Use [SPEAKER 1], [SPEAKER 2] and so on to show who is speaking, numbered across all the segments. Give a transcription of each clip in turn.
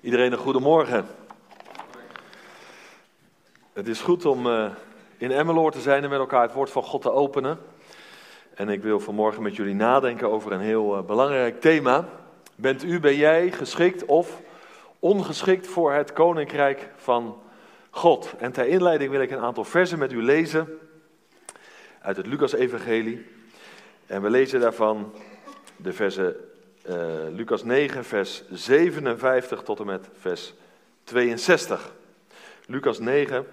[SPEAKER 1] Iedereen een goedemorgen. Het is goed om uh, in Emmeloord te zijn en met elkaar het woord van God te openen. En ik wil vanmorgen met jullie nadenken over een heel uh, belangrijk thema. Bent u, ben jij geschikt of ongeschikt voor het koninkrijk van God? En ter inleiding wil ik een aantal versen met u lezen uit het Lucas-evangelie. En we lezen daarvan de versen Lucas 9, vers 57 tot en met vers 62. Lucas 9.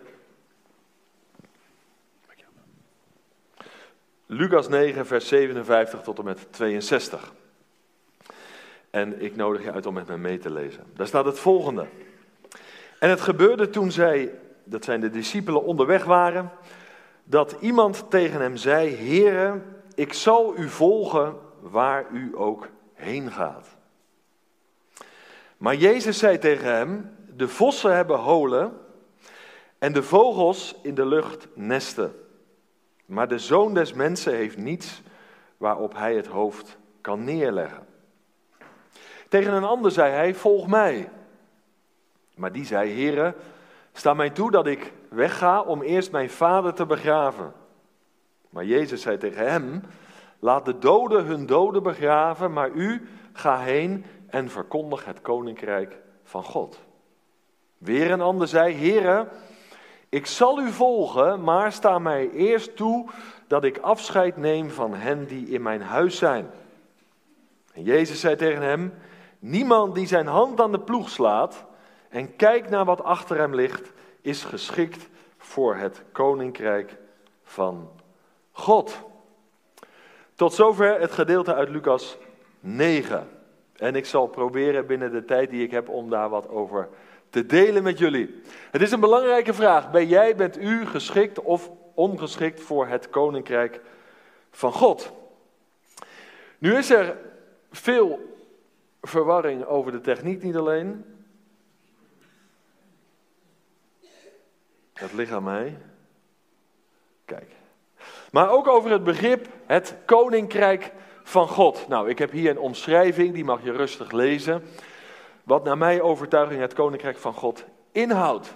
[SPEAKER 1] Lucas 9, vers 57 tot en met 62. En ik nodig je uit om met me mee te lezen. Daar staat het volgende. En het gebeurde toen zij, dat zijn de discipelen, onderweg waren, dat iemand tegen hem zei: Heere, ik zal u volgen waar u ook heen gaat. Maar Jezus zei tegen hem: De vossen hebben holen en de vogels in de lucht nesten. Maar de zoon des mensen heeft niets waarop hij het hoofd kan neerleggen. Tegen een ander zei hij: Volg mij. Maar die zei: Heere, sta mij toe dat ik wegga om eerst mijn vader te begraven. Maar Jezus zei tegen hem: Laat de doden hun doden begraven, maar u ga heen en verkondig het koninkrijk van God. Weer een ander zei: Heere, ik zal u volgen, maar sta mij eerst toe dat ik afscheid neem van hen die in mijn huis zijn. En Jezus zei tegen hem: Niemand die zijn hand aan de ploeg slaat en kijkt naar wat achter hem ligt, is geschikt voor het koninkrijk van God. Tot zover het gedeelte uit Lucas 9. En ik zal proberen binnen de tijd die ik heb om daar wat over te delen met jullie. Het is een belangrijke vraag. Ben jij, bent u geschikt of ongeschikt voor het koninkrijk van God? Nu is er veel verwarring over de techniek niet alleen. Het ligt aan mij. Kijk. Maar ook over het begrip het koninkrijk van God. Nou, ik heb hier een omschrijving, die mag je rustig lezen. Wat naar mijn overtuiging het koninkrijk van God inhoudt.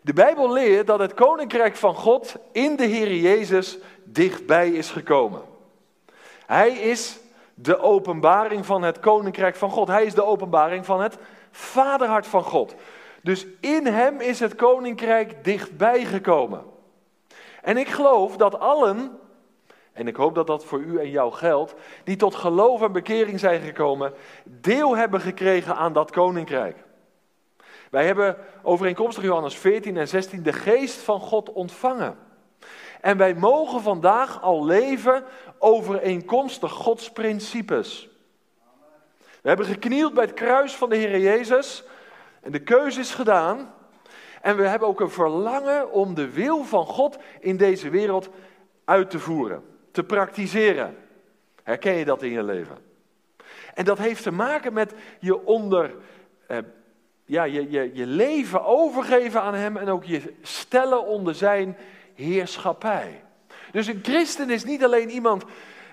[SPEAKER 1] De Bijbel leert dat het koninkrijk van God in de Heer Jezus dichtbij is gekomen. Hij is de openbaring van het koninkrijk van God. Hij is de openbaring van het vaderhart van God. Dus in hem is het koninkrijk dichtbij gekomen. En ik geloof dat allen, en ik hoop dat dat voor u en jou geldt, die tot geloof en bekering zijn gekomen, deel hebben gekregen aan dat koninkrijk. Wij hebben overeenkomstig Johannes 14 en 16 de geest van God ontvangen. En wij mogen vandaag al leven overeenkomstig Gods principes. We hebben geknield bij het kruis van de Heer Jezus en de keuze is gedaan. En we hebben ook een verlangen om de wil van God in deze wereld uit te voeren, te praktiseren. Herken je dat in je leven? En dat heeft te maken met je onder, eh, ja, je, je, je leven overgeven aan Hem en ook je stellen onder Zijn heerschappij. Dus een christen is niet alleen iemand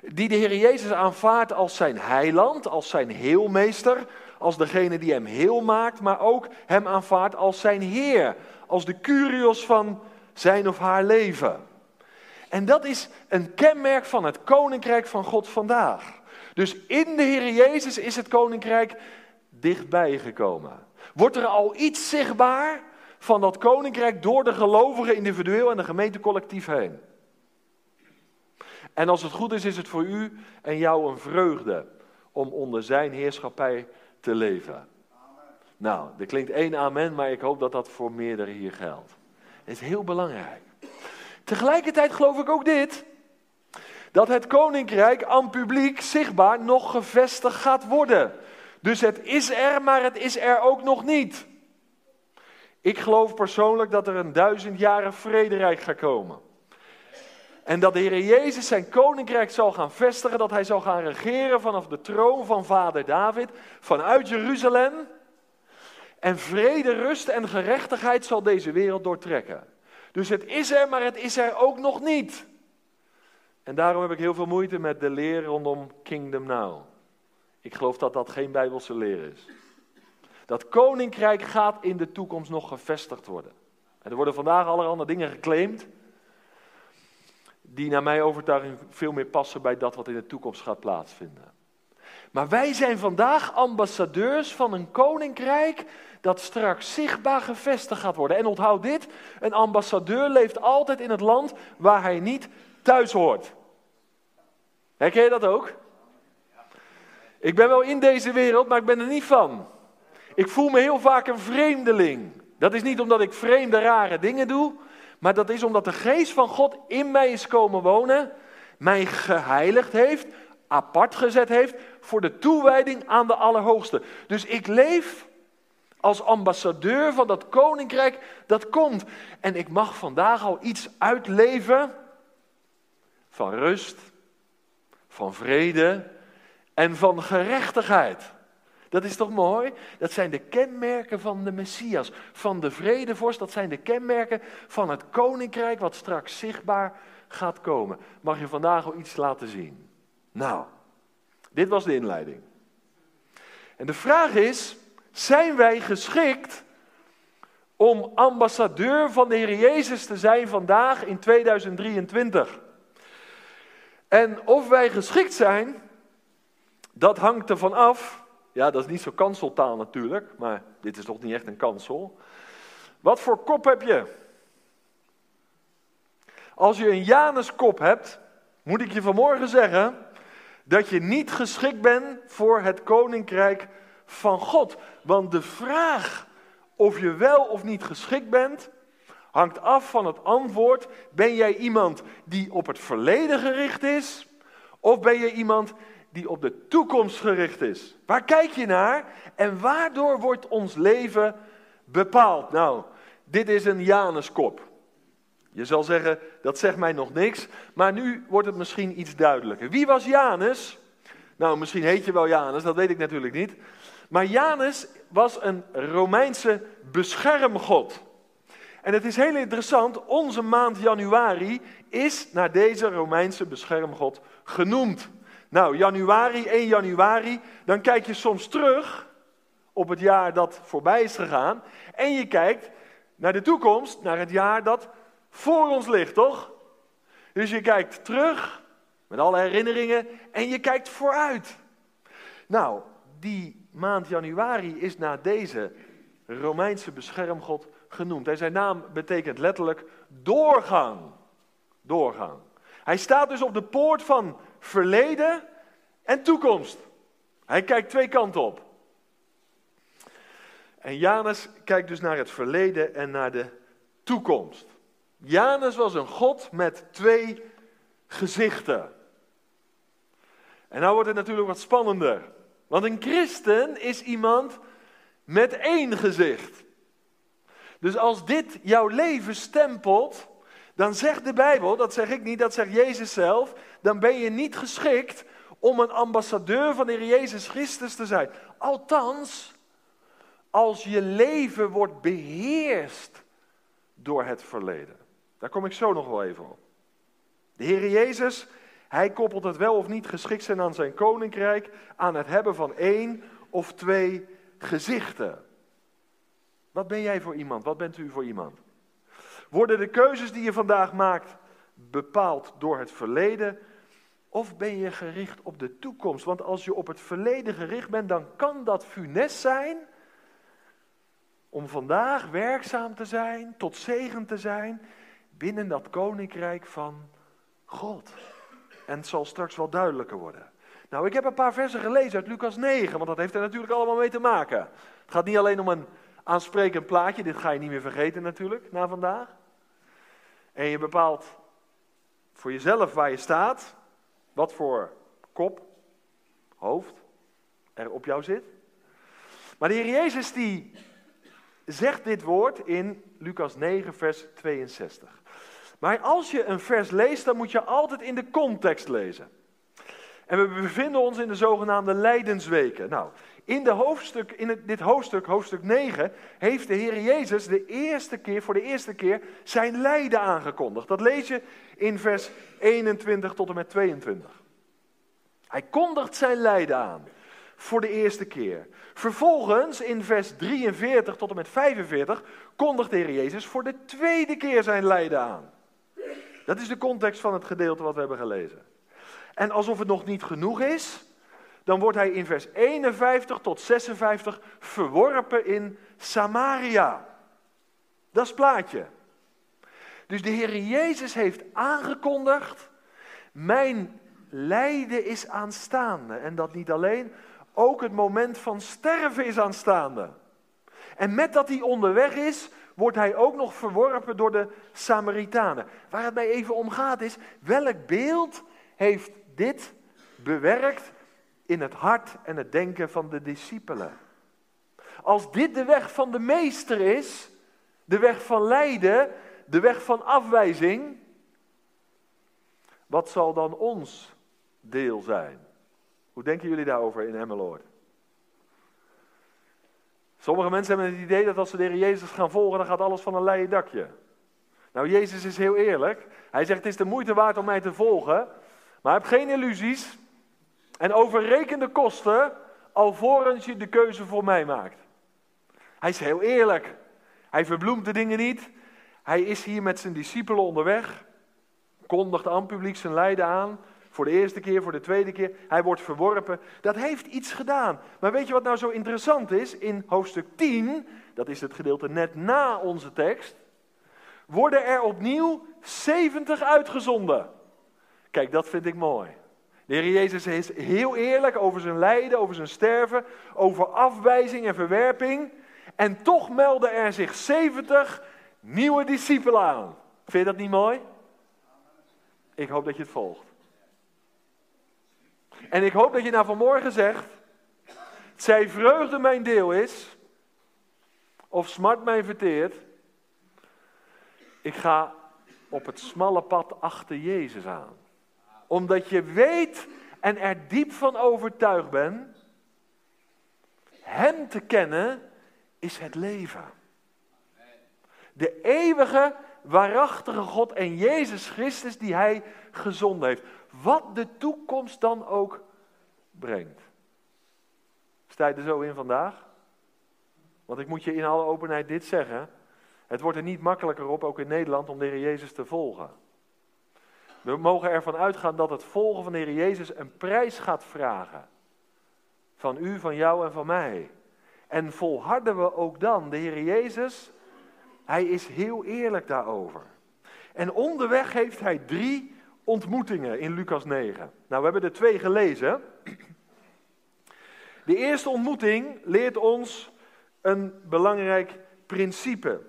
[SPEAKER 1] die de Heer Jezus aanvaardt als zijn heiland, als zijn heelmeester, als degene die hem heel maakt, maar ook hem aanvaardt als zijn Heer, als de curios van zijn of haar leven. En dat is een kenmerk van het koninkrijk van God vandaag. Dus in de Heer Jezus is het koninkrijk dichtbij gekomen. Wordt er al iets zichtbaar van dat koninkrijk door de gelovigen individueel en de gemeente collectief heen? En als het goed is, is het voor u en jou een vreugde om onder zijn heerschappij te leven. Nou, er klinkt één amen, maar ik hoop dat dat voor meerdere hier geldt. Het is heel belangrijk. Tegelijkertijd geloof ik ook dit. Dat het koninkrijk aan publiek zichtbaar nog gevestigd gaat worden. Dus het is er, maar het is er ook nog niet. Ik geloof persoonlijk dat er een duizend jaren vrederijk gaat komen. En dat de Heer Jezus zijn koninkrijk zal gaan vestigen, dat hij zal gaan regeren vanaf de troon van vader David, vanuit Jeruzalem. En vrede, rust en gerechtigheid zal deze wereld doortrekken. Dus het is er, maar het is er ook nog niet. En daarom heb ik heel veel moeite met de leer rondom Kingdom Now. Ik geloof dat dat geen Bijbelse leer is. Dat koninkrijk gaat in de toekomst nog gevestigd worden. En er worden vandaag allerhande dingen geclaimd. Die naar mijn overtuiging veel meer passen bij dat wat in de toekomst gaat plaatsvinden. Maar wij zijn vandaag ambassadeurs van een koninkrijk dat straks zichtbaar gevestigd gaat worden. En onthoud dit: een ambassadeur leeft altijd in het land waar hij niet thuis hoort. Herken je dat ook? Ik ben wel in deze wereld, maar ik ben er niet van. Ik voel me heel vaak een vreemdeling. Dat is niet omdat ik vreemde, rare dingen doe, maar dat is omdat de geest van God in mij is komen wonen, mij geheiligd heeft, apart gezet heeft voor de toewijding aan de Allerhoogste. Dus ik leef als ambassadeur van dat koninkrijk dat komt. En ik mag vandaag al iets uitleven van rust, van vrede en van gerechtigheid. Dat is toch mooi? Dat zijn de kenmerken van de Messias, van de vredevorst. Dat zijn de kenmerken van het koninkrijk wat straks zichtbaar gaat komen. Mag je vandaag al iets laten zien? Nou, dit was de inleiding. En de vraag is, zijn wij geschikt om ambassadeur van de Heer Jezus te zijn vandaag in 2023? En of wij geschikt zijn, dat hangt ervan af. Ja, dat is niet zo kanseltaal natuurlijk, maar dit is toch niet echt een kansel. Wat voor kop heb je? Als je een Januskop hebt, moet ik je vanmorgen zeggen dat je niet geschikt bent voor het koninkrijk van God. Want de vraag of je wel of niet geschikt bent, hangt af van het antwoord: ben jij iemand die op het verleden gericht is? Of ben je iemand die op de toekomst gericht is? Waar kijk je naar en waardoor wordt ons leven bepaald? Nou, dit is een Januskop. Je zal zeggen, dat zegt mij nog niks, maar nu wordt het misschien iets duidelijker. Wie was Janus? Nou, misschien heet je wel Janus, dat weet ik natuurlijk niet. Maar Janus was een Romeinse beschermgod. En het is heel interessant, onze maand januari is naar deze Romeinse beschermgod genoemd. Nou, januari, 1 januari, dan kijk je soms terug op het jaar dat voorbij is gegaan. En je kijkt naar de toekomst, naar het jaar dat voor ons ligt, toch? Dus je kijkt terug met alle herinneringen en je kijkt vooruit. Nou, die maand januari is naar deze Romeinse beschermgod genoemd. En zijn naam betekent letterlijk doorgang. Doorgang. Hij staat dus op de poort van verleden en toekomst. Hij kijkt twee kanten op. En Janus kijkt dus naar het verleden en naar de toekomst. Janus was een God met twee gezichten. En nou wordt het natuurlijk wat spannender. Want een christen is iemand met één gezicht. Dus als dit jouw leven stempelt, dan zegt de Bijbel, dat zeg ik niet, dat zegt Jezus zelf, dan ben je niet geschikt om een ambassadeur van de Heer Jezus Christus te zijn. Althans, als je leven wordt beheerst door het verleden. Daar kom ik zo nog wel even op. De Heer Jezus, hij koppelt het wel of niet geschikt zijn aan zijn koninkrijk aan het hebben van één of twee gezichten. Wat ben jij voor iemand? Wat bent u voor iemand? Worden de keuzes die je vandaag maakt bepaald door het verleden? Of ben je gericht op de toekomst? Want als je op het verleden gericht bent, dan kan dat funest zijn om vandaag werkzaam te zijn, tot zegen te zijn binnen dat koninkrijk van God. En het zal straks wel duidelijker worden. Nou, ik heb een paar versen gelezen uit Lucas 9, want dat heeft er natuurlijk allemaal mee te maken. Het gaat niet alleen om een aansprekend plaatje, dit ga je niet meer vergeten natuurlijk, na vandaag. En je bepaalt voor jezelf waar je staat, wat voor kop, hoofd er op jou zit. Maar de Heer Jezus die zegt dit woord in Lucas 9, vers 62. Maar als je een vers leest, dan moet je altijd in de context lezen. En we bevinden ons in de zogenaamde Lijdensweken. Nou, in, de hoofdstuk, in dit hoofdstuk, hoofdstuk 9, heeft de Heer Jezus de eerste keer, voor de eerste keer zijn lijden aangekondigd. Dat lees je in vers 21 tot en met 22. Hij kondigt zijn lijden aan. voor de eerste keer. Vervolgens, in vers 43 tot en met 45, kondigt de Heer Jezus voor de tweede keer zijn lijden aan. Dat is de context van het gedeelte wat we hebben gelezen. En alsof het nog niet genoeg is, dan wordt hij in vers 51 tot 56 verworpen in Samaria. Dat is plaatje. Dus de Heer Jezus heeft aangekondigd, mijn lijden is aanstaande. En dat niet alleen, ook het moment van sterven is aanstaande. En met dat hij onderweg is, wordt hij ook nog verworpen door de Samaritanen. Waar het mij even om gaat is, welk beeld heeft dit bewerkt in het hart en het denken van de discipelen? Als dit de weg van de meester is, de weg van lijden, de weg van afwijzing, wat zal dan ons deel zijn? Hoe denken jullie daarover in Emmeloord? Sommige mensen hebben het idee dat als ze de Heer Jezus gaan volgen, dan gaat alles van een leien dakje. Nou, Jezus is heel eerlijk. Hij zegt, het is de moeite waard om mij te volgen, maar heb geen illusies en overreken de kosten alvorens je de keuze voor mij maakt. Hij is heel eerlijk. Hij verbloemt de dingen niet. Hij is hier met zijn discipelen onderweg, kondigt aan publiek zijn lijden aan, voor de eerste keer, voor de tweede keer. Hij wordt verworpen. Dat heeft iets gedaan. Maar weet je wat nou zo interessant is? In hoofdstuk 10, dat is het gedeelte net na onze tekst, worden er opnieuw 70 uitgezonden. Kijk, dat vind ik mooi. De Heer Jezus is heel eerlijk over zijn lijden, over zijn sterven, over afwijzing en verwerping. En toch melden er zich 70 nieuwe discipelen aan. Vind je dat niet mooi? Ik hoop dat je het volgt. En ik hoop dat je nou vanmorgen zegt, zij vreugde mijn deel is, of smart mij verteert, ik ga op het smalle pad achter Jezus aan. Omdat je weet en er diep van overtuigd bent, Hem te kennen is het leven. De eeuwige, waarachtige God en Jezus Christus die Hij gezonden heeft. Wat de toekomst dan ook brengt. Sta je er zo in vandaag? Want ik moet je in alle openheid dit zeggen. Het wordt er niet makkelijker op, ook in Nederland, om de Heer Jezus te volgen. We mogen ervan uitgaan dat het volgen van de Heer Jezus een prijs gaat vragen. Van u, van jou en van mij. En volharden we ook dan. De Heer Jezus, hij is heel eerlijk daarover. En onderweg heeft hij drie ontmoetingen in Lucas 9. Nou, we hebben er twee gelezen. De eerste ontmoeting leert ons een belangrijk principe.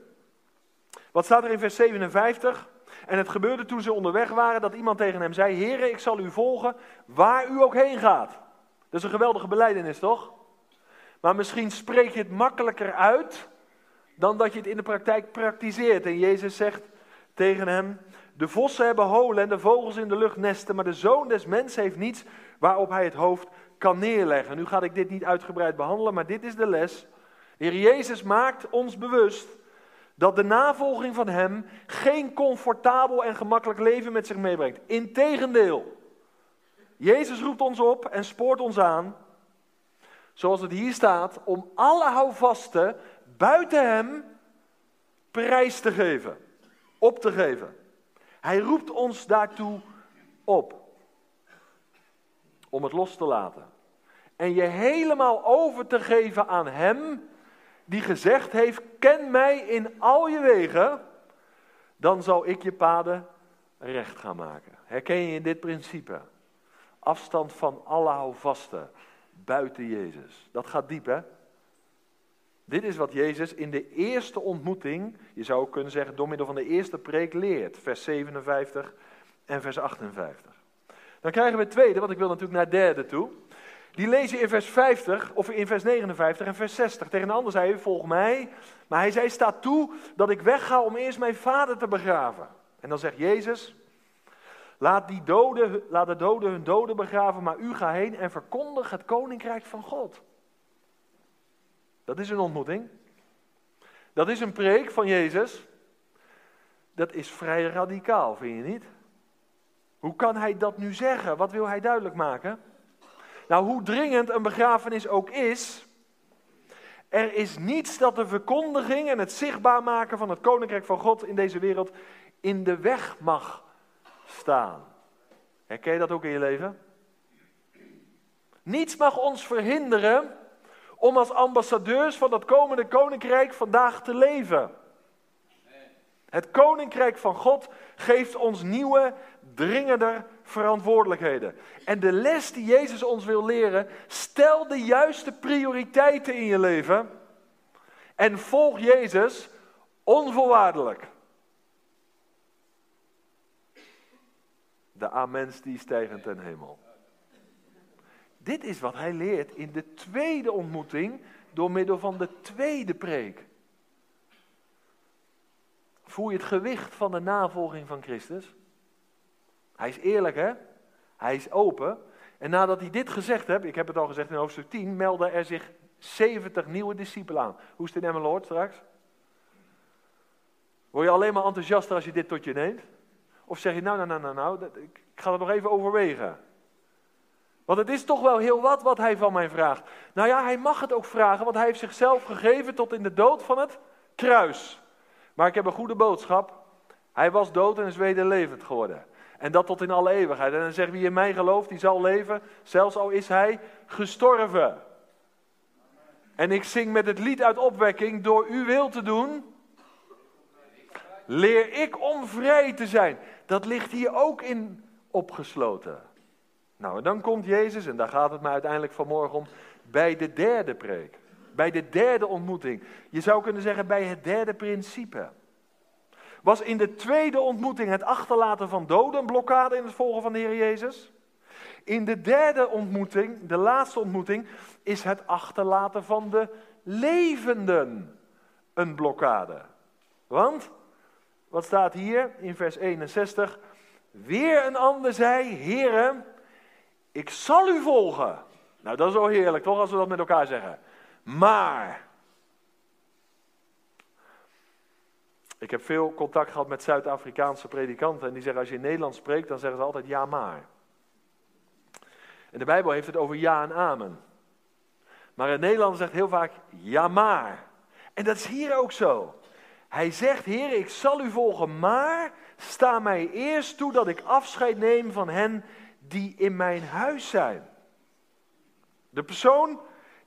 [SPEAKER 1] Wat staat er in vers 57? En het gebeurde toen ze onderweg waren dat iemand tegen hem zei: Heere, ik zal u volgen waar u ook heen gaat. Dat is een geweldige beleidenis, toch? Maar misschien spreek je het makkelijker uit dan dat je het in de praktijk praktiseert. En Jezus zegt tegen hem: de vossen hebben holen en de vogels in de lucht nesten, maar de zoon des mensen heeft niets waarop hij het hoofd kan neerleggen. Nu ga ik dit niet uitgebreid behandelen, maar dit is de les. Heer Jezus maakt ons bewust dat de navolging van Hem geen comfortabel en gemakkelijk leven met zich meebrengt. Integendeel, Jezus roept ons op en spoort ons aan, zoals het hier staat, om alle houvasten buiten Hem prijs te geven, op te geven. Hij roept ons daartoe op. Om het los te laten. En je helemaal over te geven aan Hem die gezegd heeft: Ken mij in al je wegen, dan zal ik je paden recht gaan maken. Herken je dit principe? Afstand van alle houvasten buiten Jezus. Dat gaat diep, hè? Dit is wat Jezus in de eerste ontmoeting, je zou kunnen zeggen door middel van de eerste preek, leert. Vers 57 en vers 58. Dan krijgen we het tweede, want ik wil natuurlijk naar het derde toe. Die lees je in vers 50 of in vers 59 en vers 60. Tegen een ander zei hij, volg mij. Maar hij zei, sta toe dat ik wegga om eerst mijn vader te begraven. En dan zegt Jezus, laat, die laat de doden hun doden begraven, maar u ga heen en verkondig het koninkrijk van God. Dat is een ontmoeting. Dat is een preek van Jezus. Dat is vrij radicaal, vind je niet? Hoe kan hij dat nu zeggen? Wat wil hij duidelijk maken? Nou, hoe dringend een begrafenis ook is, er is niets dat de verkondiging en het zichtbaar maken van het koninkrijk van God in deze wereld in de weg mag staan. Herken je dat ook in je leven? Niets mag ons verhinderen om als ambassadeurs van dat komende koninkrijk vandaag te leven. Het koninkrijk van God geeft ons nieuwe, dringender verantwoordelijkheden. En de les die Jezus ons wil leren, stel de juiste prioriteiten in je leven en volg Jezus onvoorwaardelijk. De amens die stijgen ten hemel. Dit is wat hij leert in de tweede ontmoeting door middel van de tweede preek. Voel je het gewicht van de navolging van Christus? Hij is eerlijk, hè? Hij is open. En nadat hij dit gezegd heeft, ik heb het al gezegd in hoofdstuk 10, melden er zich 70 nieuwe discipelen aan. Hoe is het in Emmeloord straks? Word je alleen maar enthousiaster als je dit tot je neemt? Of zeg je, nou, nou, nou, nou, nou ik ga het nog even overwegen. Want het is toch wel heel wat wat hij van mij vraagt. Nou ja, hij mag het ook vragen, want hij heeft zichzelf gegeven tot in de dood van het kruis. Maar ik heb een goede boodschap. Hij was dood en is wederlevend geworden. En dat tot in alle eeuwigheid. En dan zegt wie in mij gelooft, die zal leven, zelfs al is hij gestorven. En ik zing met het lied uit opwekking, door uw wil te doen, leer ik om vrij te zijn. Dat ligt hier ook in opgesloten. Nou, en dan komt Jezus, en daar gaat het me uiteindelijk vanmorgen om, bij de derde preek. Bij de derde ontmoeting. Je zou kunnen zeggen bij het derde principe. Was in de tweede ontmoeting het achterlaten van doden een blokkade in het volgen van de Heer Jezus? In de derde ontmoeting, de laatste ontmoeting, is het achterlaten van de levenden een blokkade. Want, wat staat hier in vers 61? Weer een ander zei, heren, ik zal u volgen. Nou, dat is wel heerlijk, toch, als we dat met elkaar zeggen. Maar. Ik heb veel contact gehad met Zuid-Afrikaanse predikanten en die zeggen als je in Nederlands spreekt, dan zeggen ze altijd ja maar. En de Bijbel heeft het over ja en amen. Maar in Nederland zegt heel vaak ja maar. En dat is hier ook zo. Hij zegt, Heer, ik zal u volgen, maar sta mij eerst toe dat ik afscheid neem van hen die in mijn huis zijn. De persoon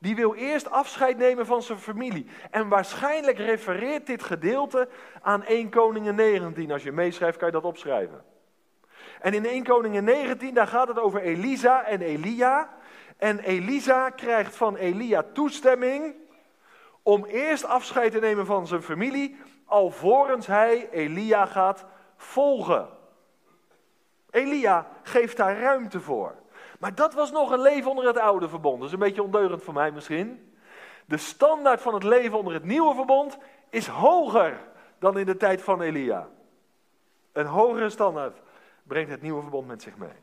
[SPEAKER 1] die wil eerst afscheid nemen van zijn familie. En waarschijnlijk refereert dit gedeelte aan 1 Koningen 19. Als je meeschrijft kan je dat opschrijven. En in 1 Koningen 19, daar gaat het over Elisa en Elia. En Elisa krijgt van Elia toestemming om eerst afscheid te nemen van zijn familie, alvorens hij Elia gaat volgen. Elia geeft daar ruimte voor. Maar dat was nog een leven onder het oude verbond. Dat is een beetje ondeugend voor mij misschien. De standaard van het leven onder het nieuwe verbond is hoger dan in de tijd van Elia. Een hogere standaard brengt het nieuwe verbond met zich mee.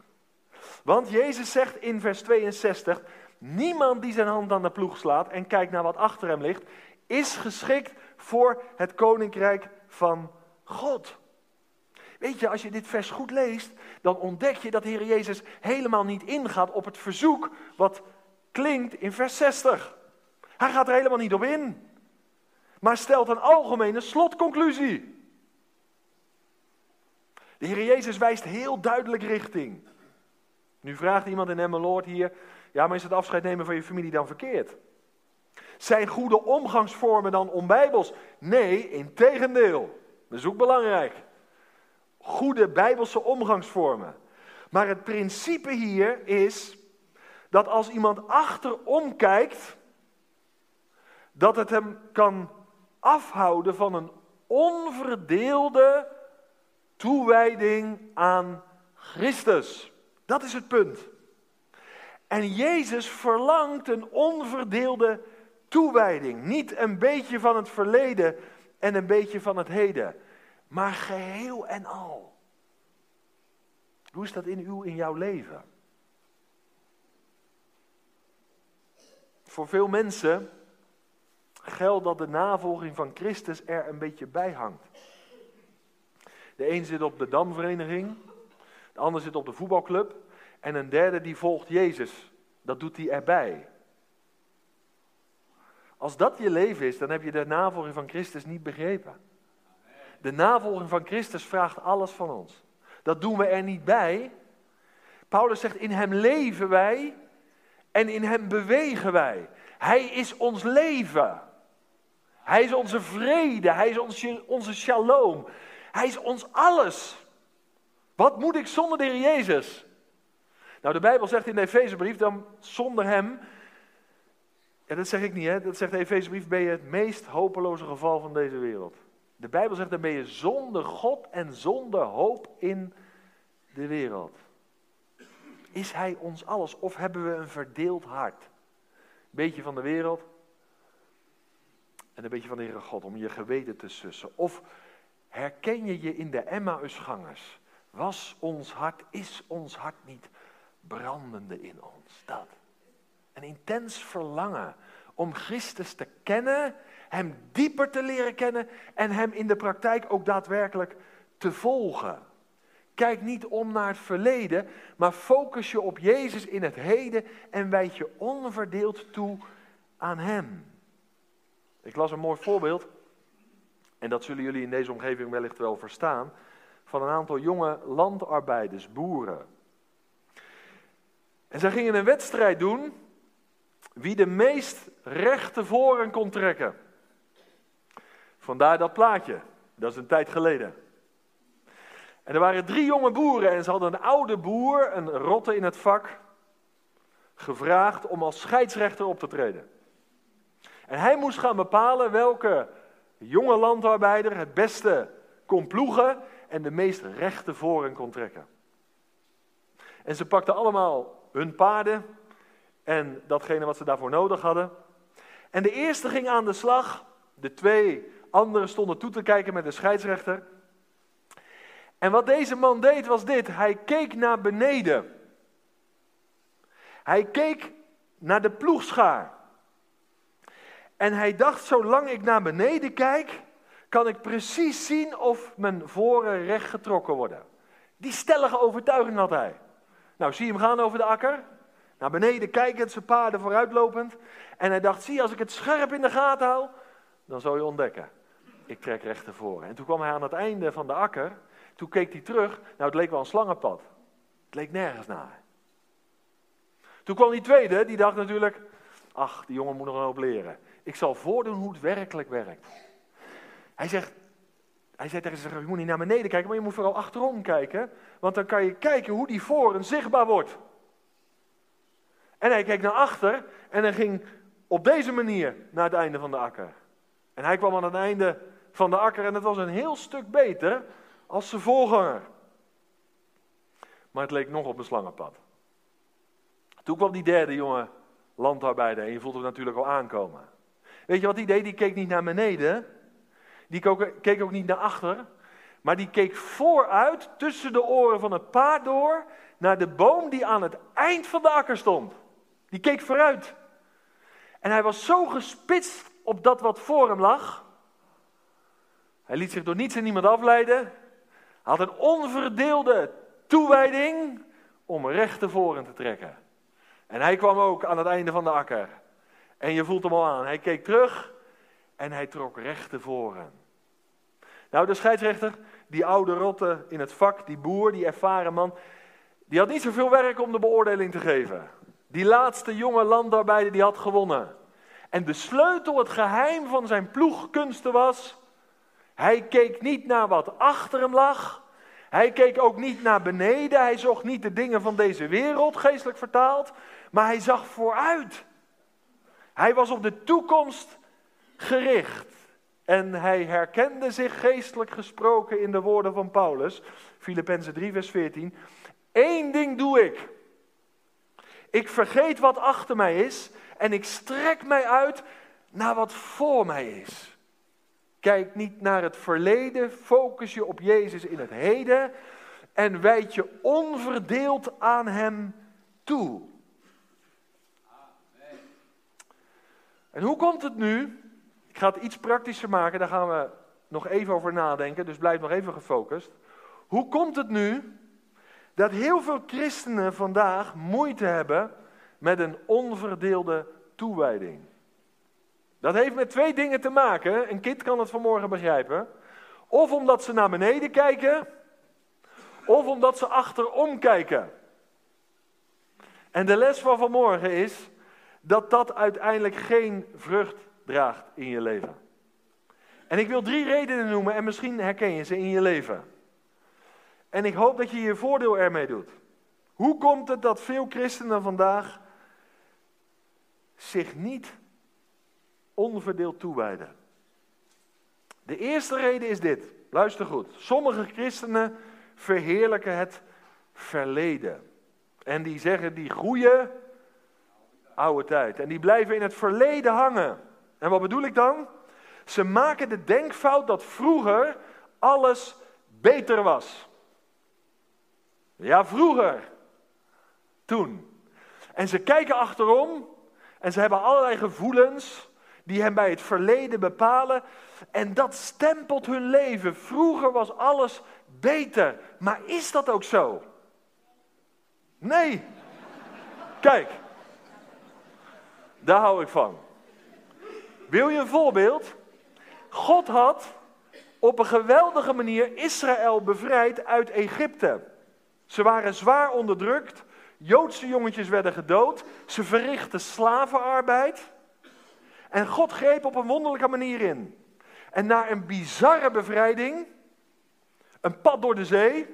[SPEAKER 1] Want Jezus zegt in vers 62: Niemand die zijn hand aan de ploeg slaat en kijkt naar wat achter hem ligt, is geschikt voor het koninkrijk van God. Weet je, als je dit vers goed leest, dan ontdek je dat de Heer Jezus helemaal niet ingaat op het verzoek wat klinkt in vers 60. Hij gaat er helemaal niet op in, maar stelt een algemene slotconclusie. De Heer Jezus wijst heel duidelijk richting. Nu vraagt iemand in Emmeloord hier, ja, maar is het afscheid nemen van je familie dan verkeerd? Zijn goede omgangsvormen dan onbijbels? Nee, in tegendeel. Dat is ook belangrijk goede bijbelse omgangsvormen. Maar het principe hier is dat als iemand achterom kijkt, dat het hem kan afhouden van een onverdeelde toewijding aan Christus. Dat is het punt. En Jezus verlangt een onverdeelde toewijding. Niet een beetje van het verleden en een beetje van het heden maar geheel en al. Hoe is dat in uw, in jouw leven? Voor veel mensen geldt dat de navolging van Christus er een beetje bij hangt. De een zit op de damvereniging, de ander zit op de voetbalclub en een derde die volgt Jezus Dat doet hij erbij. Als dat je leven is, dan heb je de navolging van Christus niet begrepen. De navolging van Christus vraagt alles van ons. Dat doen we er niet bij. Paulus zegt, in hem leven wij en in hem bewegen wij. Hij is ons leven. Hij is onze vrede. Hij is onze, onze shalom. Hij is ons alles. Wat moet ik zonder de Heer Jezus? Nou, de Bijbel zegt in de Efezebrief, dan zonder hem, ja, dat zeg ik niet, hè? dat zegt de Efezebrief, ben je het meest hopeloze geval van deze wereld. De Bijbel zegt, dan ben je zonder God en zonder hoop in de wereld. Is Hij ons alles of hebben we een verdeeld hart? Beetje van de wereld en een beetje van de Heere God om je geweten te sussen. Of herken je je in de Emmausgangers? Was ons hart, is ons hart niet brandende in ons? Dat. Een intens verlangen om Christus te kennen, Hem dieper te leren kennen en Hem in de praktijk ook daadwerkelijk te volgen. Kijk niet om naar het verleden, maar focus je op Jezus in het heden en wijd je onverdeeld toe aan Hem. Ik las een mooi voorbeeld, en dat zullen jullie in deze omgeving wellicht wel verstaan, van een aantal jonge landarbeiders, boeren. En zij gingen een wedstrijd doen wie de meest rechte voren kon trekken. Vandaar dat plaatje, dat is een tijd geleden. En er waren drie jonge boeren en ze hadden een oude boer, een rotte in het vak, gevraagd om als scheidsrechter op te treden. En hij moest gaan bepalen welke jonge landarbeider het beste kon ploegen en de meest rechte voren kon trekken. En ze pakten allemaal hun paarden en datgene wat ze daarvoor nodig hadden. En de eerste ging aan de slag, de twee anderen stonden toe te kijken met de scheidsrechter. En wat deze man deed was dit: hij keek naar beneden. Hij keek naar de ploegschaar. En hij dacht, zolang ik naar beneden kijk, kan ik precies zien of mijn voren recht getrokken worden. Die stellige overtuiging had hij. Nou, zie hem gaan over de akker. Naar beneden kijkend, zijn paarden vooruitlopend. En hij dacht, zie, als ik het scherp in de gaten hou, dan zal je ontdekken. Ik trek recht ervoor. En toen kwam hij aan het einde van de akker. Toen keek hij terug. Nou, het leek wel een slangenpad. Het leek nergens naar. Toen kwam die tweede, die dacht natuurlijk, ach, die jongen moet nog een leren. Ik zal voordoen hoe het werkelijk werkt. Hij zegt, hij zei tegen zich, je moet niet naar beneden kijken, maar je moet vooral achterom kijken. Want dan kan je kijken hoe die voren zichtbaar wordt. En hij keek naar achter en hij ging op deze manier naar het einde van de akker. En hij kwam aan het einde van de akker en het was een heel stuk beter als zijn voorganger. Maar het leek nog op een slangenpad. Toen kwam die derde jonge landarbeider en je voelt hem natuurlijk al aankomen. Weet je wat hij deed? Die keek niet naar beneden. Die keek ook niet naar achter. Maar die keek vooruit tussen de oren van het paard door naar de boom die aan het eind van de akker stond. Die keek vooruit. En hij was zo gespitst op dat wat voor hem lag. Hij liet zich door niets en niemand afleiden. Had een onverdeelde toewijding om recht tevoren te trekken. En hij kwam ook aan het einde van de akker. En je voelt hem al aan. Hij keek terug en hij trok recht tevoren. Nou, de scheidsrechter, die oude rotte in het vak, die boer, die ervaren man, die had niet zoveel werk om de beoordeling te geven. Die laatste jonge landarbeider die had gewonnen. En de sleutel, het geheim van zijn ploegkunsten was, hij keek niet naar wat achter hem lag. Hij keek ook niet naar beneden. Hij zocht niet de dingen van deze wereld, geestelijk vertaald. Maar hij zag vooruit. Hij was op de toekomst gericht. En hij herkende zich geestelijk gesproken in de woorden van Paulus, Filippenzen 3, vers 14. Eén ding doe ik. Ik vergeet wat achter mij is en ik strek mij uit naar wat voor mij is. Kijk niet naar het verleden, focus je op Jezus in het heden en wijd je onverdeeld aan Hem toe. En hoe komt het nu? Ik ga het iets praktischer maken, daar gaan we nog even over nadenken, dus blijf nog even gefocust. Hoe komt het nu dat heel veel christenen vandaag moeite hebben met een onverdeelde toewijding. Dat heeft met twee dingen te maken. Een kind kan het vanmorgen begrijpen. Of omdat ze naar beneden kijken, of omdat ze achterom kijken. En de les van vanmorgen is dat dat uiteindelijk geen vrucht draagt in je leven. En ik wil drie redenen noemen en misschien herken je ze in je leven. En ik hoop dat je je voordeel ermee doet. Hoe komt het dat veel christenen vandaag zich niet onverdeeld toewijden? De eerste reden is dit. Luister goed. Sommige christenen verheerlijken het verleden. En die zeggen die groeien oude tijd. En die blijven in het verleden hangen. En wat bedoel ik dan? Ze maken de denkfout dat vroeger alles beter was. Ja, vroeger. Toen. En ze kijken achterom en ze hebben allerlei gevoelens die hen bij het verleden bepalen. En dat stempelt hun leven. Vroeger was alles beter. Maar is dat ook zo? Nee. Kijk, daar hou ik van. Wil je een voorbeeld? God had op een geweldige manier Israël bevrijd uit Egypte. Ze waren zwaar onderdrukt. Joodse jongetjes werden gedood. Ze verrichtten slavenarbeid. En God greep op een wonderlijke manier in. En na een bizarre bevrijding, een pad door de zee,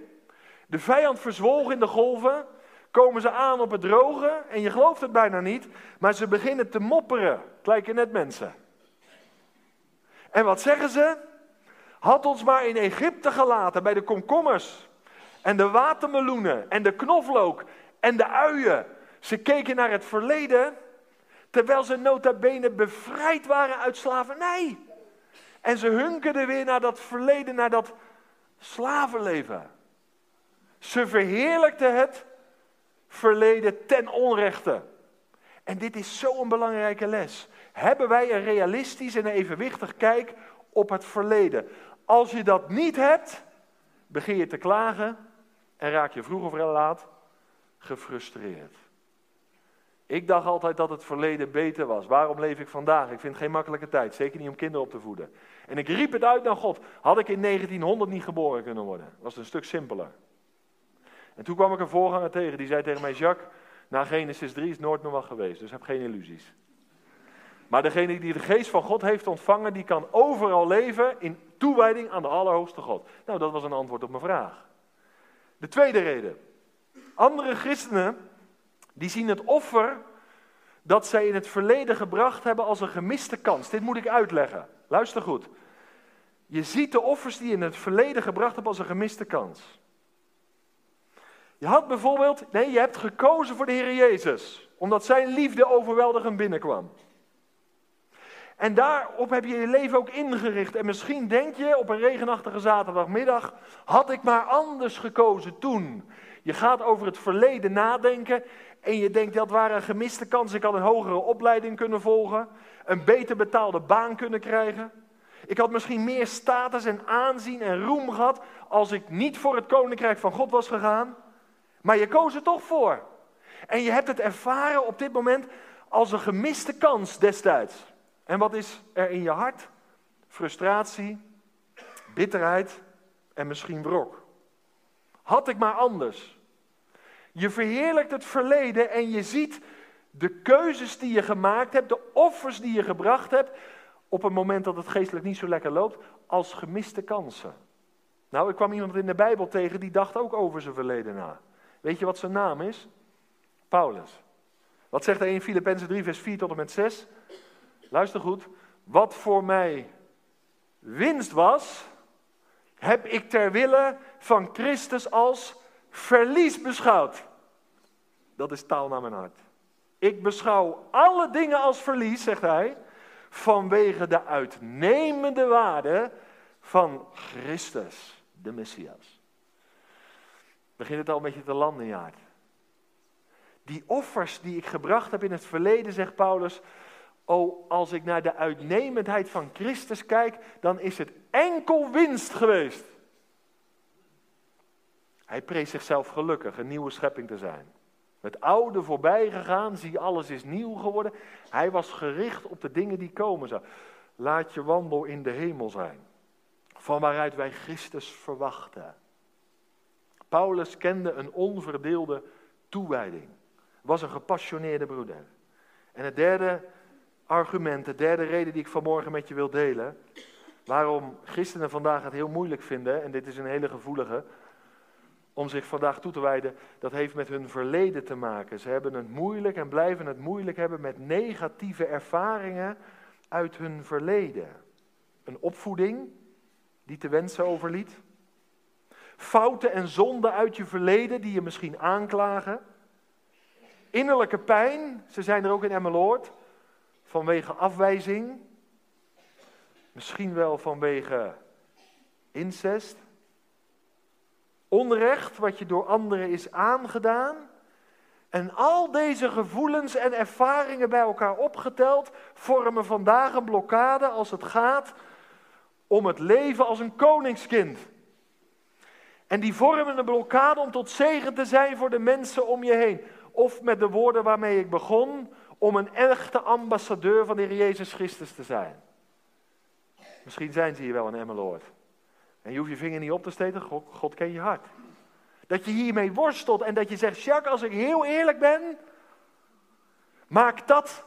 [SPEAKER 1] de vijand verzwolg in de golven, komen ze aan op het droge en je gelooft het bijna niet, maar ze beginnen te mopperen. Het net mensen. En wat zeggen ze? Had ons maar in Egypte gelaten bij de komkommers en de watermeloenen en de knoflook en de uien. Ze keken naar het verleden terwijl ze nota bene bevrijd waren uit slavernij. En ze hunkerden weer naar dat verleden, naar dat slavenleven. Ze verheerlijkten het verleden ten onrechte. En dit is zo'n belangrijke les. Hebben wij een realistisch en evenwichtig kijk op het verleden? Als je dat niet hebt, begin je te klagen en raak je vroeg of laat gefrustreerd. Ik dacht altijd dat het verleden beter was. Waarom leef ik vandaag? Ik vind geen makkelijke tijd, zeker niet om kinderen op te voeden. En ik riep het uit naar God. Had ik in 1900 niet geboren kunnen worden? Was het een stuk simpeler. En toen kwam ik een voorganger tegen, die zei tegen mij, Jacques, na Genesis 3 is nooit meer wat geweest, dus heb geen illusies. Maar degene die de geest van God heeft ontvangen, die kan overal leven in toewijding aan de Allerhoogste God. Nou, dat was een antwoord op mijn vraag. De tweede reden. Andere christenen, die zien het offer dat zij in het verleden gebracht hebben als een gemiste kans. Dit moet ik uitleggen. Luister goed. Je ziet de offers die je in het verleden gebracht hebt als een gemiste kans. Je had bijvoorbeeld, nee, je hebt gekozen voor de Heer Jezus, omdat zijn liefde overweldigend binnenkwam. En daarop heb je je leven ook ingericht. En misschien denk je op een regenachtige zaterdagmiddag, had ik maar anders gekozen toen. Je gaat over het verleden nadenken en je denkt dat waren gemiste kans. Ik had een hogere opleiding kunnen volgen, een beter betaalde baan kunnen krijgen. Ik had misschien meer status en aanzien en roem gehad als ik niet voor het koninkrijk van God was gegaan. Maar je koos er toch voor. En je hebt het ervaren op dit moment als een gemiste kans destijds. En wat is er in je hart? Frustratie, bitterheid en misschien wrok. Had ik maar anders. Je verheerlijkt het verleden en je ziet de keuzes die je gemaakt hebt, de offers die je gebracht hebt, op een moment dat het geestelijk niet zo lekker loopt, als gemiste kansen. Nou, ik kwam iemand in de Bijbel tegen die dacht ook over zijn verleden na. Weet je wat zijn naam is? Paulus. Wat zegt hij in Filippenzen 3, vers 4 tot en met 6? Luister goed. Wat voor mij winst was, heb ik ter wille van Christus als verlies beschouwd. Dat is taal naar mijn hart. Ik beschouw alle dingen als verlies, zegt hij, vanwege de uitnemende waarde van Christus, de Messias begint het al een beetje te landen, ja. Die offers die ik gebracht heb in het verleden, zegt Paulus, oh, als ik naar de uitnemendheid van Christus kijk, dan is het enkel winst geweest. Hij prees zichzelf gelukkig een nieuwe schepping te zijn. Het oude voorbij gegaan, zie alles is nieuw geworden. Hij was gericht op de dingen die komen zouden. Laat je wandel in de hemel zijn, van waaruit wij Christus verwachten. Paulus kende een onverdeelde toewijding, was een gepassioneerde broeder. En het derde argument, de derde reden die ik vanmorgen met je wil delen, waarom christenen vandaag het heel moeilijk vinden, en dit is een hele gevoelige, om zich vandaag toe te wijden, dat heeft met hun verleden te maken. Ze hebben het moeilijk en blijven het moeilijk hebben met negatieve ervaringen uit hun verleden. Een opvoeding die te wensen overliet. Fouten en zonden uit je verleden die je misschien aanklagen. Innerlijke pijn, ze zijn er ook in Emmeloord, vanwege afwijzing. Misschien wel vanwege incest. Onrecht wat je door anderen is aangedaan. En al deze gevoelens en ervaringen bij elkaar opgeteld vormen vandaag een blokkade als het gaat om het leven als een koningskind. En die vormen een blokkade om tot zegen te zijn voor de mensen om je heen. Of met de woorden waarmee ik begon, om een echte ambassadeur van de Heer Jezus Christus te zijn. Misschien zijn ze hier wel in Emmeloord. En je hoeft je vinger niet op te steken, God, God ken je hart. Dat je hiermee worstelt en dat je zegt, Jacques, als ik heel eerlijk ben, maak dat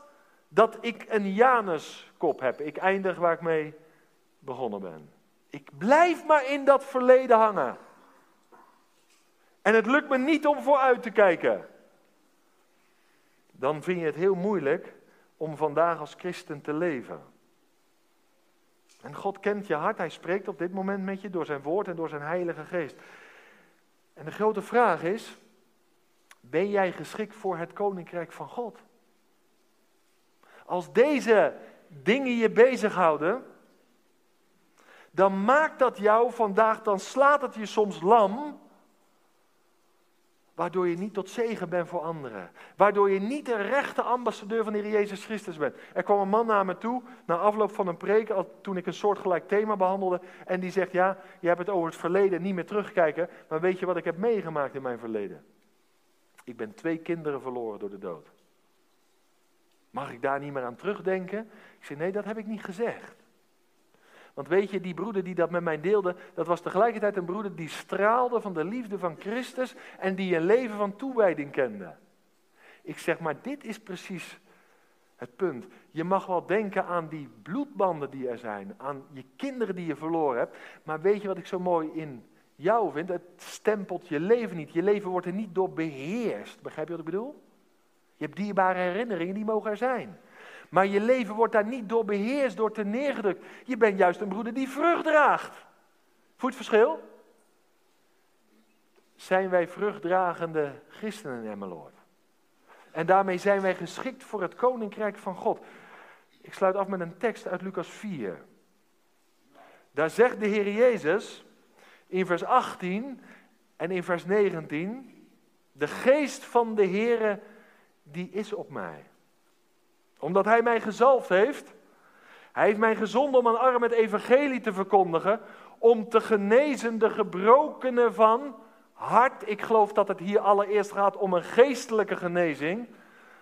[SPEAKER 1] dat ik een Januskop heb. Ik eindig waar ik mee begonnen ben. Ik blijf maar in dat verleden hangen. En het lukt me niet om vooruit te kijken. Dan vind je het heel moeilijk om vandaag als christen te leven. En God kent je hart, hij spreekt op dit moment met je door zijn woord en door zijn heilige geest. En de grote vraag is, ben jij geschikt voor het koninkrijk van God? Als deze dingen je bezighouden, dan maakt dat jou vandaag, dan slaat het je soms lam, Waardoor je niet tot zegen bent voor anderen. Waardoor je niet de rechte ambassadeur van de Heer Jezus Christus bent. Er kwam een man naar me toe, na afloop van een preek, toen ik een soortgelijk thema behandelde. En die zegt, ja, je hebt het over het verleden, niet meer terugkijken. Maar weet je wat ik heb meegemaakt in mijn verleden? Ik ben twee kinderen verloren door de dood. Mag ik daar niet meer aan terugdenken? Ik zei, nee, dat heb ik niet gezegd. Want weet je, die broeder die dat met mij deelde, dat was tegelijkertijd een broeder die straalde van de liefde van Christus en die een leven van toewijding kende. Ik zeg maar, dit is precies het punt. Je mag wel denken aan die bloedbanden die er zijn, aan je kinderen die je verloren hebt, maar weet je wat ik zo mooi in jou vind? Het stempelt je leven niet. Je leven wordt er niet door beheerst. Begrijp je wat ik bedoel? Je hebt dierbare herinneringen, die mogen er zijn. Maar je leven wordt daar niet door beheerst, door te neergedrukt. Je bent juist een broeder die vrucht draagt. Voelt het verschil? Zijn wij vruchtdragende christenen Emmeloord? En daarmee zijn wij geschikt voor het koninkrijk van God. Ik sluit af met een tekst uit Lucas 4. Daar zegt de Heer Jezus in vers 18 en in vers 19: De geest van de Heere die is op mij omdat hij mij gezalfd heeft. Hij heeft mij gezonden om aan armen het evangelie te verkondigen. Om te genezen de gebrokenen van hart. Ik geloof dat het hier allereerst gaat om een geestelijke genezing.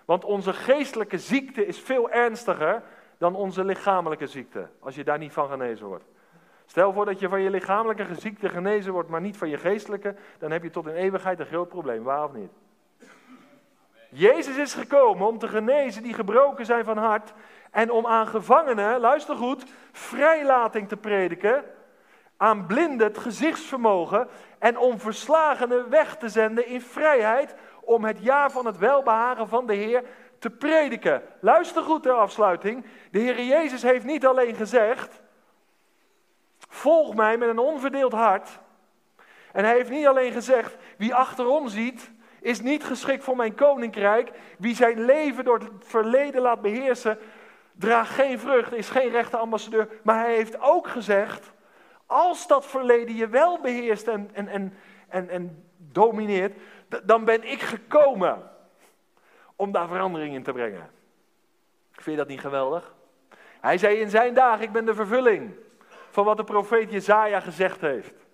[SPEAKER 1] Want onze geestelijke ziekte is veel ernstiger dan onze lichamelijke ziekte. Als je daar niet van genezen wordt. Stel voor dat je van je lichamelijke ziekte genezen wordt, maar niet van je geestelijke. Dan heb je tot in eeuwigheid een groot probleem. Waar of niet? Jezus is gekomen om te genezen die gebroken zijn van hart en om aan gevangenen, luister goed, vrijlating te prediken, aan blinden het gezichtsvermogen en om verslagenen weg te zenden in vrijheid om het jaar van het welbehagen van de Heer te prediken. Luister goed ter afsluiting. De Heer Jezus heeft niet alleen gezegd, volg mij met een onverdeeld hart. En hij heeft niet alleen gezegd, wie achterom ziet, is niet geschikt voor mijn koninkrijk. Wie zijn leven door het verleden laat beheersen, draagt geen vrucht, is geen rechte ambassadeur. Maar hij heeft ook gezegd, als dat verleden je wel beheerst en, en, en, en, en domineert, dan ben ik gekomen om daar verandering in te brengen. Vind je dat niet geweldig? Hij zei in zijn dagen, ik ben de vervulling van wat de profeet Jezaja gezegd heeft.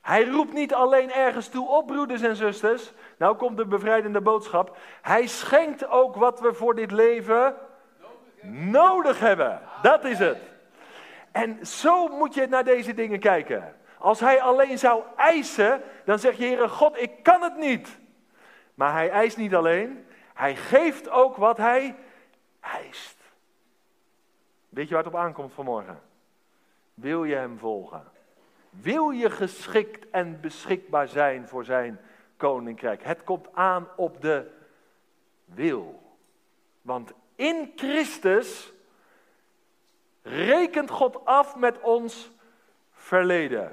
[SPEAKER 1] Hij roept niet alleen ergens toe op, broeders en zusters. Nou komt de bevrijdende boodschap. Hij schenkt ook wat we voor dit leven nodig hebben. Dat is het. En zo moet je naar deze dingen kijken. Als hij alleen zou eisen, dan zeg je, Heere God, ik kan het niet. Maar hij eist niet alleen, hij geeft ook wat hij eist. Weet je waar het op aankomt vanmorgen? Wil je hem volgen? Wil je geschikt en beschikbaar zijn voor zijn koninkrijk? Het komt aan op de wil. Want in Christus rekent God af met ons verleden.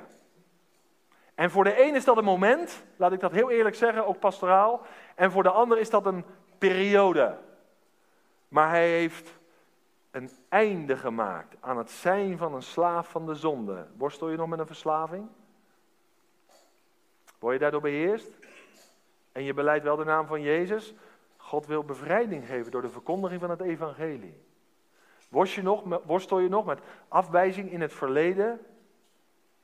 [SPEAKER 1] En voor de een is dat een moment, laat ik dat heel eerlijk zeggen, ook pastoraal. En voor de ander is dat een periode. Maar hij heeft een einde gemaakt aan het zijn van een slaaf van de zonde. Worstel je nog met een verslaving? Word je daardoor beheerst? En je beleidt wel de naam van Jezus? God wil bevrijding geven door de verkondiging van het evangelie. Worstel je nog, worstel je nog met afwijzing in het verleden?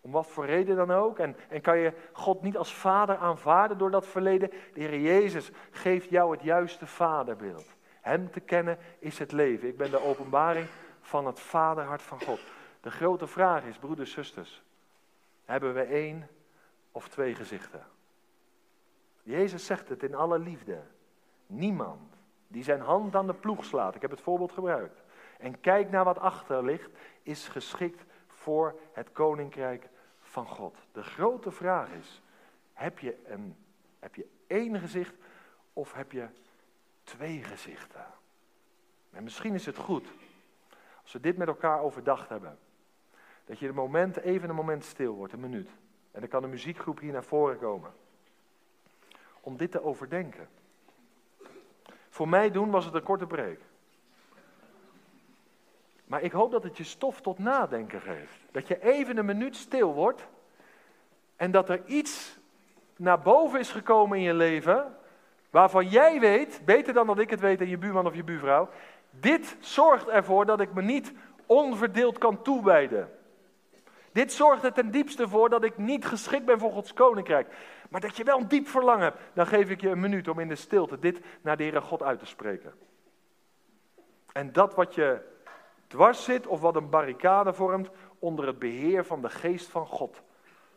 [SPEAKER 1] Om wat voor reden dan ook. En, en kan je God niet als vader aanvaarden door dat verleden? De Heer Jezus geeft jou het juiste vaderbeeld. Hem te kennen is het leven. Ik ben de openbaring van het vaderhart van God. De grote vraag is, broeders, zusters, hebben we één of twee gezichten? Jezus zegt het in alle liefde. Niemand die zijn hand aan de ploeg slaat, ik heb het voorbeeld gebruikt, en kijkt naar wat achter ligt, is geschikt voor het koninkrijk van God. De grote vraag is, heb je, een, heb je één gezicht of heb je twee gezichten? En misschien is het goed, als we dit met elkaar overdacht hebben, dat je een moment, even een moment stil wordt, een minuut. En dan kan de muziekgroep hier naar voren komen. Om dit te overdenken. Voor mij doen was het een korte preek. Maar ik hoop dat het je stof tot nadenken geeft. Dat je even een minuut stil wordt en dat er iets naar boven is gekomen in je leven waarvan jij weet, beter dan dat ik het weet en je buurman of je buurvrouw, dit zorgt ervoor dat ik me niet onverdeeld kan toewijden. Dit zorgt er ten diepste voor dat ik niet geschikt ben voor Gods koninkrijk. Maar dat je wel een diep verlangen hebt. Dan geef ik je een minuut om in de stilte dit naar de Heere God uit te spreken. En dat wat je dwars zit of wat een barricade vormt, onder het beheer van de geest van God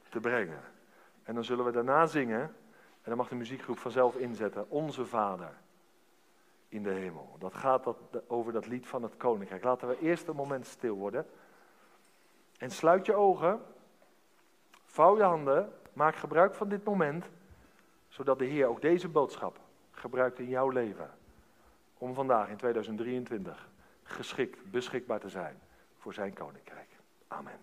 [SPEAKER 1] te brengen. En dan zullen we daarna zingen, en dan mag de muziekgroep vanzelf inzetten, Onze Vader in de hemel. Dat gaat over dat lied van het koninkrijk. Laten we eerst een moment stil worden. En sluit je ogen, vouw je handen, maak gebruik van dit moment, zodat de Heer ook deze boodschap gebruikt in jouw leven. Om vandaag in 2023 geschikt, beschikbaar te zijn voor zijn koninkrijk. Amen.